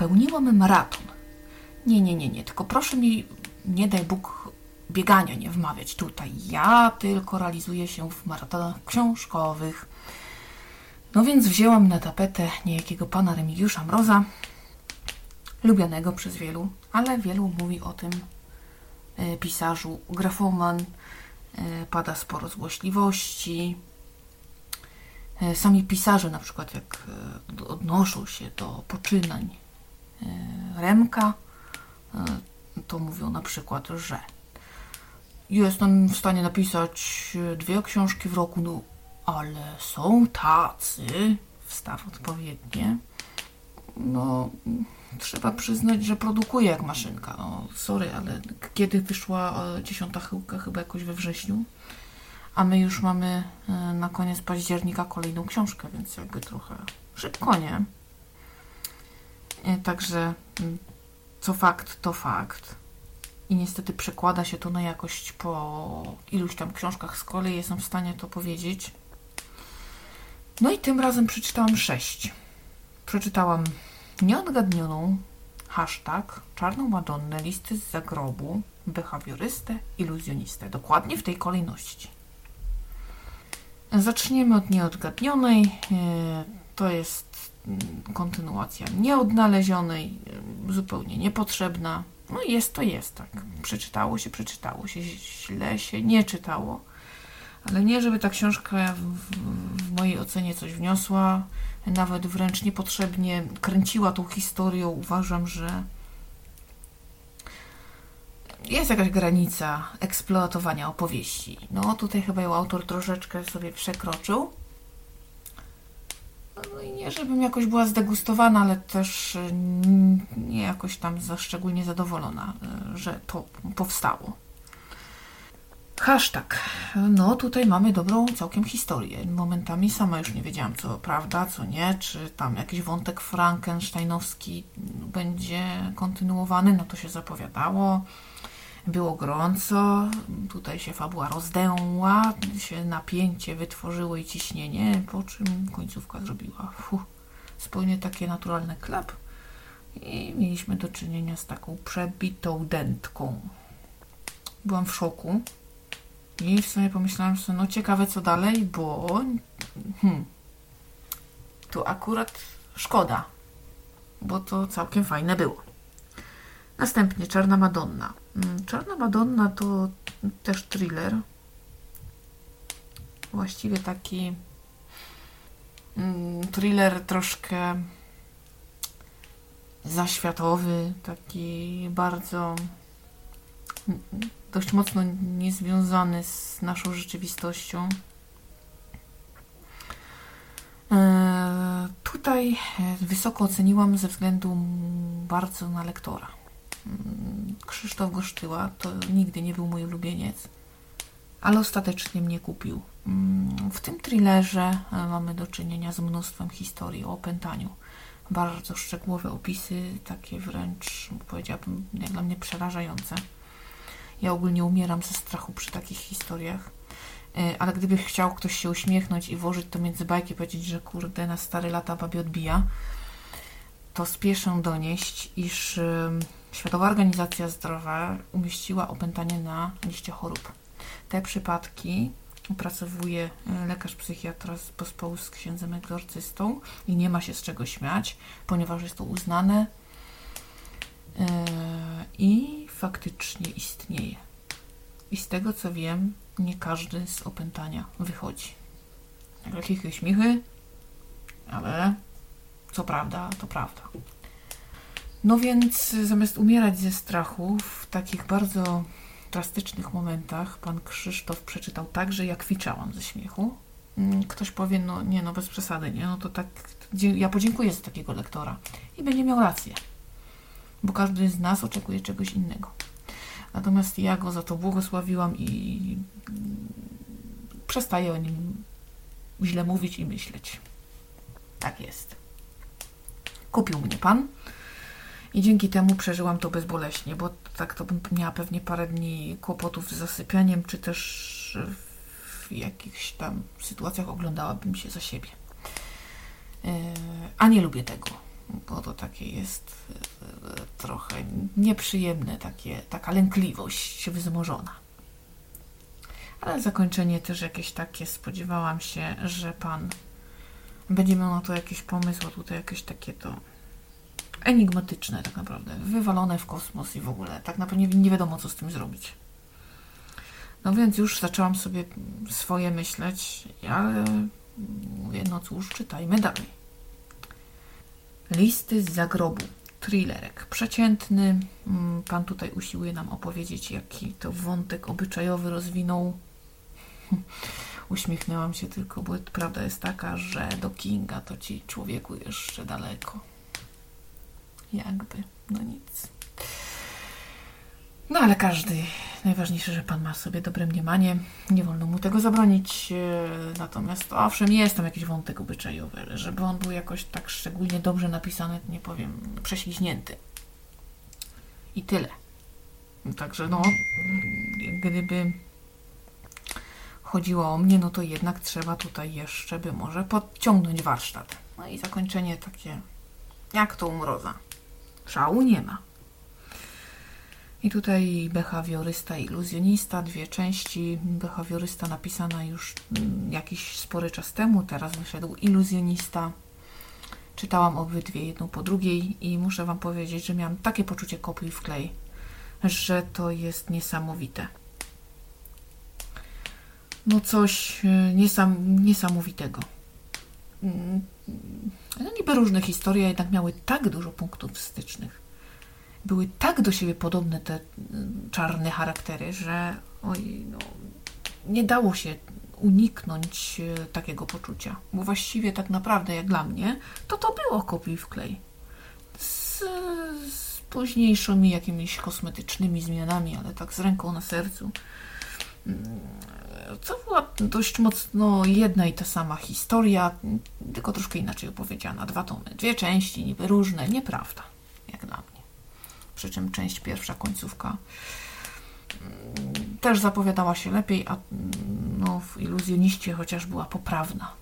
Popełniłam maraton. Nie, nie, nie, nie, tylko proszę mi, nie daj Bóg, biegania nie wmawiać tutaj. Ja tylko realizuję się w maratonach książkowych. No więc wzięłam na tapetę niejakiego pana Remigiusza Mroza, lubianego przez wielu, ale wielu mówi o tym e, pisarzu grafoman, e, pada sporo złośliwości. E, Sami pisarze, na przykład, jak odnoszą się do poczynań Remka, e, to mówią na przykład, że jestem w stanie napisać e, dwie książki w roku, no ale są tacy, wstaw odpowiednie, no trzeba przyznać, że produkuje jak maszynka. No, sorry, ale kiedy wyszła e, dziesiąta chyłka? Chyba jakoś we wrześniu. A my już mamy e, na koniec października kolejną książkę, więc jakby trochę szybko, nie? E, Także mm, co fakt, to fakt. I niestety przekłada się to na jakość po iluś tam książkach z kolei, jestem w stanie to powiedzieć. No i tym razem przeczytałam sześć. Przeczytałam Nieodgadnioną, hashtag, Czarną Madonnę, Listy z zagrobu, Behawiorystę, Iluzjonistę. Dokładnie w tej kolejności. Zaczniemy od Nieodgadnionej. E, To jest kontynuacja Nieodnalezionej, e, zupełnie niepotrzebna. No jest to jest, tak. Przeczytało się, przeczytało się, źle się nie czytało. Ale nie, żeby ta książka w, w mojej ocenie coś wniosła nawet wręcz niepotrzebnie kręciła tą historią. Uważam, że jest jakaś granica eksploatowania opowieści. No tutaj chyba ją autor troszeczkę sobie przekroczył. Nie, żebym jakoś była zdegustowana, ale też y, nie jakoś tam za szczególnie zadowolona, y, że to powstało. Hashtag. No tutaj mamy dobrą całkiem historię. Momentami sama już nie wiedziałam, co prawda, co nie, czy tam jakiś wątek frankensteinowski będzie kontynuowany, no to się zapowiadało. Było gorąco, tutaj się fabuła rozdęła, się napięcie wytworzyło i ciśnienie, po czym końcówka zrobiła fuh, zupełnie takie naturalne klap i mieliśmy do czynienia z taką przebitą dętką. Byłam w szoku. I w sumie pomyślałam sobie, no ciekawe co dalej, bo hmm, tu akurat szkoda, bo to całkiem fajne było. Następnie Czarna Madonna. Mm, Czarna Madonna to też thriller. Właściwie taki mm, thriller troszkę zaświatowy, taki bardzo mm, dość mocno niezwiązany z naszą rzeczywistością. E, Tutaj e, wysoko oceniłam ze względu bardzo na lektora. Krzysztof Gosztyła to nigdy nie był mój ulubieniec, ale ostatecznie mnie kupił. Mm, W tym thrillerze e, mamy do czynienia z mnóstwem historii o opętaniu. Bardzo szczegółowe opisy, takie wręcz powiedziałabym jak dla mnie przerażające. Ja ogólnie umieram ze strachu przy takich historiach. E, Ale gdyby chciał ktoś się uśmiechnąć i włożyć to między bajki, powiedzieć, że kurde, na stare lata babie odbija, to spieszę donieść, iż Światowa Organizacja Zdrowia umieściła opętanie na liście chorób. Te przypadki opracowuje e, lekarz psychiatra z pospołu z księdzem egzorcystą i nie ma się z czego śmiać, ponieważ jest to uznane e, i faktycznie istnieje. I z tego co wiem, nie każdy z opętania wychodzi. Jakieś śmichy, ale co prawda, to prawda. No więc zamiast umierać ze strachu w takich bardzo drastycznych momentach, pan Krzysztof przeczytał tak, że ja kwiczałam ze śmiechu. Mm, Ktoś powie, no nie, no bez przesady, nie, no to tak, ja podziękuję za takiego lektora i będzie miał rację, bo każdy z nas oczekuje czegoś innego. Natomiast ja go za to błogosławiłam i mm, przestaję o nim źle mówić i myśleć. Tak jest. Kupił mnie pan i dzięki temu przeżyłam to bezboleśnie, bo tak to bym miała pewnie parę dni kłopotów z zasypianiem, czy też w jakichś tam sytuacjach oglądałabym się za siebie. Yy, A nie lubię tego, bo to tak takie jest e, trochę nieprzyjemne, takie, taka lękliwość wzmożona. Ale zakończenie też jakieś takie, spodziewałam się, że pan będzie miał na to jakiś pomysł, a tutaj jakieś takie to enigmatyczne tak naprawdę, wywalone w kosmos i w ogóle tak naprawdę nie, wiadomo co z tym zrobić. No więc już zaczęłam sobie swoje myśleć, ale mówię, no cóż, czytajmy dalej. Listy z zagrobu. Thrillerek przeciętny. Mm, pan tutaj usiłuje nam opowiedzieć, jaki to wątek obyczajowy rozwinął. Uśmiechnęłam się tylko, bo prawda jest taka, że do Kinga to ci człowieku jeszcze daleko. Jakby, no nic. No ale każdy, najważniejsze, że Pan ma sobie dobre mniemanie, nie wolno mu tego zabronić. E, natomiast owszem, jest tam jakiś wątek obyczajowy, ale żeby on był jakoś tak szczególnie dobrze napisany, nie powiem, prześliźnięty. I tyle. Także no, gdyby chodziło o mnie, no to jednak trzeba tutaj jeszcze by może podciągnąć warsztat. No i zakończenie takie, jak to umroza. Szału nie ma. I tutaj behawiorysta iluzjonista, dwie części. Behawiorysta napisana już mm, jakiś spory czas temu, teraz wyszedł iluzjonista. Czytałam obydwie jedną po drugiej i muszę Wam powiedzieć, że miałam takie poczucie kopiuj w klej, że to jest niesamowite. No coś e, niesam, niesamowitego. Mm, no niby różne historie, jednak miały tak dużo punktów stycznych były tak do siebie podobne te mm, czarne charaktery, że oj, no, nie dało się uniknąć e, takiego poczucia. Bo właściwie tak naprawdę, jak dla mnie, to to było kopiuj w klej. Z, z późniejszymi jakimiś kosmetycznymi zmianami, ale tak z ręką na sercu. Mm, to była dość mocno jedna i ta sama historia, tylko troszkę inaczej opowiedziana. Dwa tomy, dwie części, niby różne, nieprawda, jak dla mnie przy czym część pierwsza, końcówka mm, też zapowiadała się lepiej, a mm, no, w iluzjoniście chociaż była poprawna.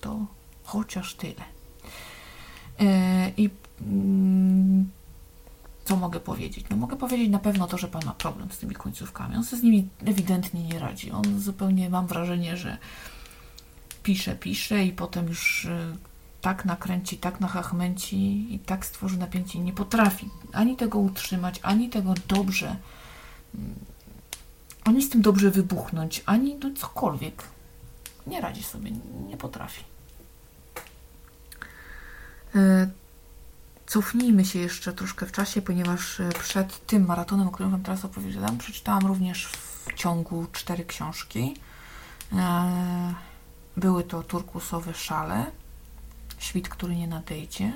To chociaż tyle. E, I mm, co mogę powiedzieć? No mogę powiedzieć na pewno to, że Pan ma problem z tymi końcówkami. On sobie z nimi ewidentnie nie radzi. On zupełnie, mam wrażenie, że pisze, pisze i potem już e, tak nakręci, tak nachachmęci i tak stworzy napięcie. Nie potrafi ani tego utrzymać, ani tego dobrze, mm, ani z tym dobrze wybuchnąć, ani no cokolwiek. Nie radzi sobie, nie potrafi. Cofnijmy się jeszcze troszkę w czasie, ponieważ e, przed tym maratonem, o którym Wam teraz opowiedziałam, przeczytałam również w ciągu cztery książki. E, były to turkusowe szale, Świt, który nie nadejdzie,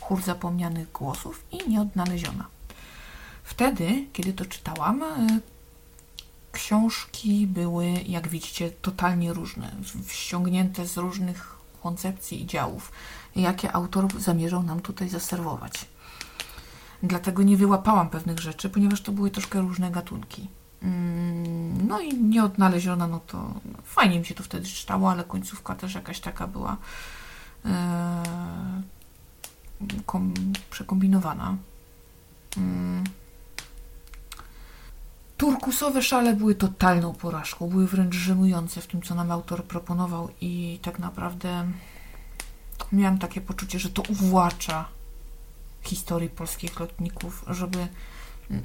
chór zapomnianych głosów i nieodnaleziona. Wtedy, kiedy to czytałam, e, książki były, jak widzicie, totalnie różne, ściągnięte z różnych koncepcji i działów, jakie autor zamierzał nam tutaj zaserwować. Dlatego nie wyłapałam pewnych rzeczy, ponieważ to były troszkę różne gatunki. Mm, no i nieodnaleziona, no to fajnie mi się to wtedy czytało, ale końcówka też jakaś taka była E, kom, przekombinowana. Mm. Turkusowe szale były totalną porażką, były wręcz żenujące w tym, co nam autor proponował i tak naprawdę miałam takie poczucie, że to uwłacza historii polskich lotników, żeby mm,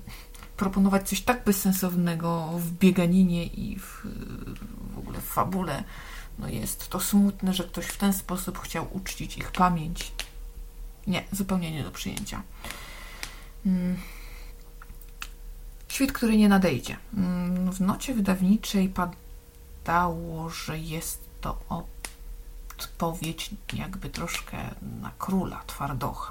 proponować coś tak bezsensownego w bieganinie i w, w ogóle w fabule, no jest to smutne, że ktoś w ten sposób chciał uczcić ich pamięć. Nie, zupełnie nie do przyjęcia. Hmm. Świt, który nie nadejdzie. Hmm, w nocie wydawniczej padało, że jest to odpowiedź jakby troszkę na króla Twardocha.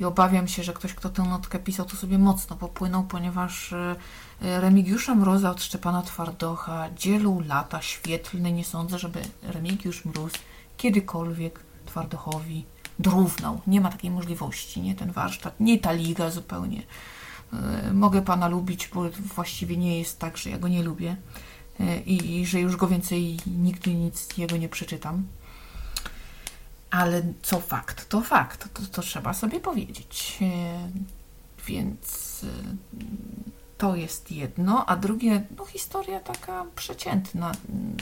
I obawiam się, że ktoś, kto tę notkę pisał, to sobie mocno popłynął, ponieważ e, Remigiusza Mroza od Szczepana Twardocha dzielą lata świetlne. Nie sądzę, żeby Remigiusz Mróz kiedykolwiek Twardochowi dorównał. Nie ma takiej możliwości, nie ten warsztat, nie ta liga zupełnie. E, mogę Pana lubić, bo właściwie nie jest tak, że ja go nie lubię e, i, i że już go więcej nigdy nic jego nie przeczytam. Ale co fakt, to fakt, to, to trzeba sobie powiedzieć. E, więc to jest jedno, a drugie, no historia taka przeciętna, mm,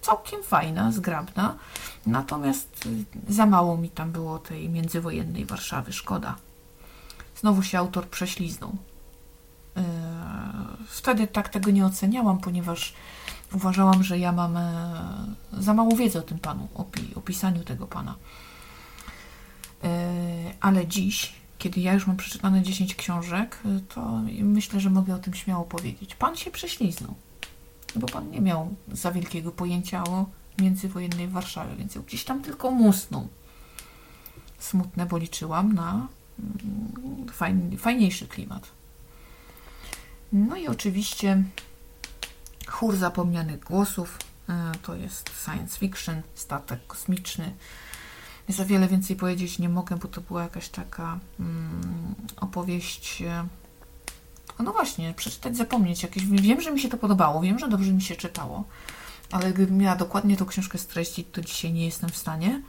całkiem fajna, zgrabna, natomiast za mało mi tam było tej międzywojennej Warszawy, szkoda. Znowu się autor prześliznął. Wtedy tak tego nie oceniałam, ponieważ uważałam, że ja mam e, za mało wiedzy o tym panu, o opisaniu tego pana. E, ale dziś, kiedy ja już mam przeczytane 10 książek, e, to myślę, że mogę o tym śmiało powiedzieć. Pan się prześliznął, bo pan nie miał za wielkiego pojęcia o międzywojennej Warszawie, więc gdzieś tam tylko musnął. Smutne, bo liczyłam na mm, fajny, fajniejszy klimat. No i oczywiście Chór zapomnianych głosów e, to jest science fiction, statek kosmiczny. Za wiele więcej powiedzieć nie mogę, bo to była jakaś taka mm, opowieść. E, no właśnie, przeczytać, zapomnieć jakieś. Wiem, że mi się to podobało, wiem, że dobrze mi się czytało, ale gdybym miała dokładnie tą książkę streścić, to dzisiaj nie jestem w stanie.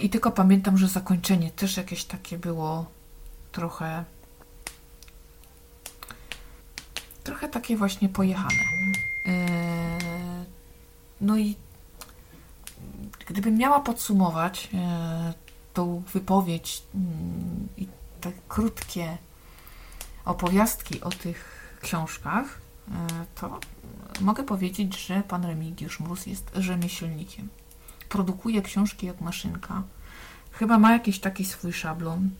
I tylko pamiętam, że zakończenie też jakieś takie było trochę trochę takie właśnie pojechane. E, no i gdybym miała podsumować e, tą wypowiedź mm, i te krótkie opowiastki o tych książkach, e, to mogę powiedzieć, że pan Remigiusz Mróz jest rzemieślnikiem. Produkuje książki jak maszynka. Chyba ma jakiś taki swój szablon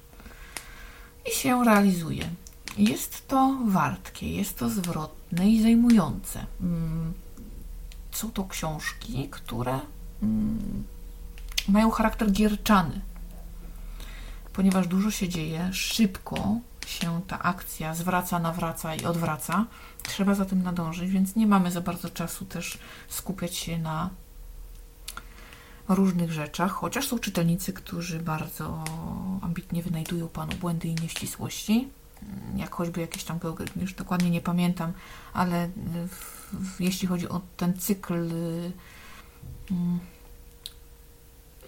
i się realizuje. Jest to wartkie, jest to zwrotne i zajmujące. Mm, są to książki, które mm, mają charakter gierczany, ponieważ dużo się dzieje, szybko się ta akcja zwraca, nawraca i odwraca. Trzeba za tym nadążyć, więc nie mamy za bardzo czasu też skupiać się na różnych rzeczach, chociaż są czytelnicy, którzy bardzo ambitnie wynajdują Panu błędy i nieścisłości jak choćby jakieś tam, już dokładnie nie pamiętam, ale w, w, jeśli chodzi o ten cykl y,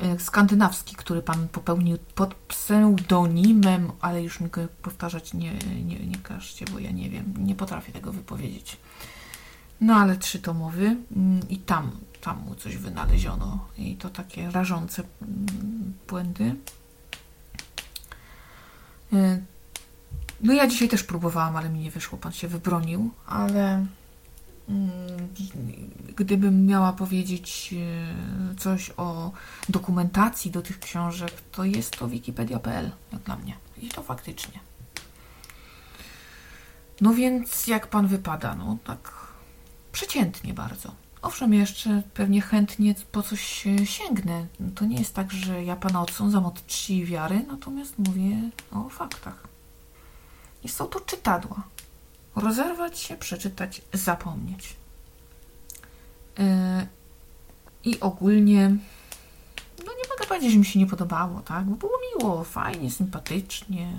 y, skandynawski, który Pan popełnił pod pseudonimem, ale już mi go powtarzać nie, nie, nie każcie, bo ja nie wiem, nie potrafię tego wypowiedzieć. No ale trzy tomowy mm, i tam, tam mu coś wynaleziono i to takie rażące mm, błędy. Y, no ja dzisiaj też próbowałam, ale mi nie wyszło. Pan się wybronił, ale mm, gdybym miała powiedzieć e, coś o dokumentacji do tych książek, to jest to wikipedia.pl jak dla mnie. I to faktycznie. No więc jak pan wypada? No tak przeciętnie bardzo. Owszem, jeszcze pewnie chętnie po coś sięgnę. To nie jest tak, że ja pana odsądzam od czci i wiary, natomiast mówię o faktach. I są to czytadła. Rozerwać się, przeczytać, zapomnieć. Yy, I ogólnie, no nie mogę powiedzieć, że mi się nie podobało, tak? Bo było miło, fajnie, sympatycznie,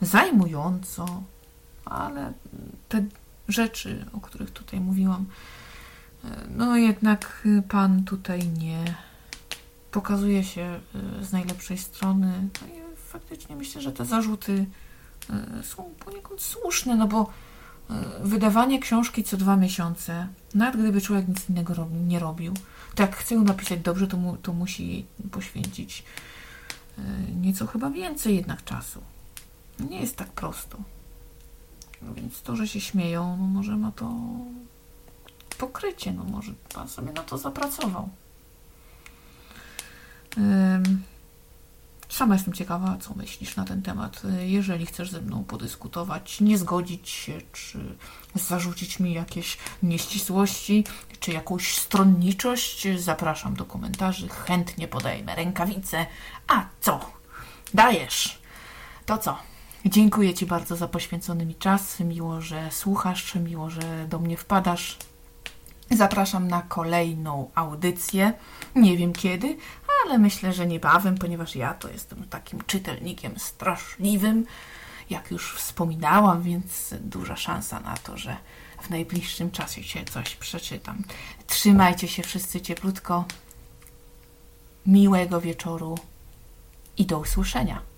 zajmująco, ale te rzeczy, o których tutaj mówiłam, yy, no jednak pan tutaj nie pokazuje się yy, z najlepszej strony. No i faktycznie myślę, że te zarzuty E, są poniekąd słuszne, no bo e, wydawanie książki co dwa miesiące, nawet gdyby człowiek nic innego nie robił, to jak chce ją napisać dobrze, to, mu, to musi jej poświęcić e, nieco chyba więcej jednak czasu. Nie jest tak prosto. No więc to, że się śmieją, no może ma to pokrycie, no może pan sobie na to zapracował. Sama jestem ciekawa, co myślisz na ten temat. Jeżeli chcesz ze mną podyskutować, nie zgodzić się, czy zarzucić mi jakieś nieścisłości, czy jakąś stronniczość, zapraszam do komentarzy. Chętnie podajmy rękawice. A co? Dajesz! To co? Dziękuję Ci bardzo za poświęcony mi czas. Miło, że słuchasz, miło, że do mnie wpadasz. Zapraszam na kolejną audycję. Nie wiem kiedy, ale myślę, że niebawem, ponieważ ja to jestem takim czytelnikiem straszliwym, jak już wspominałam, więc duża szansa na to, że w najbliższym czasie się coś przeczytam. Trzymajcie się wszyscy cieplutko. miłego wieczoru i do usłyszenia.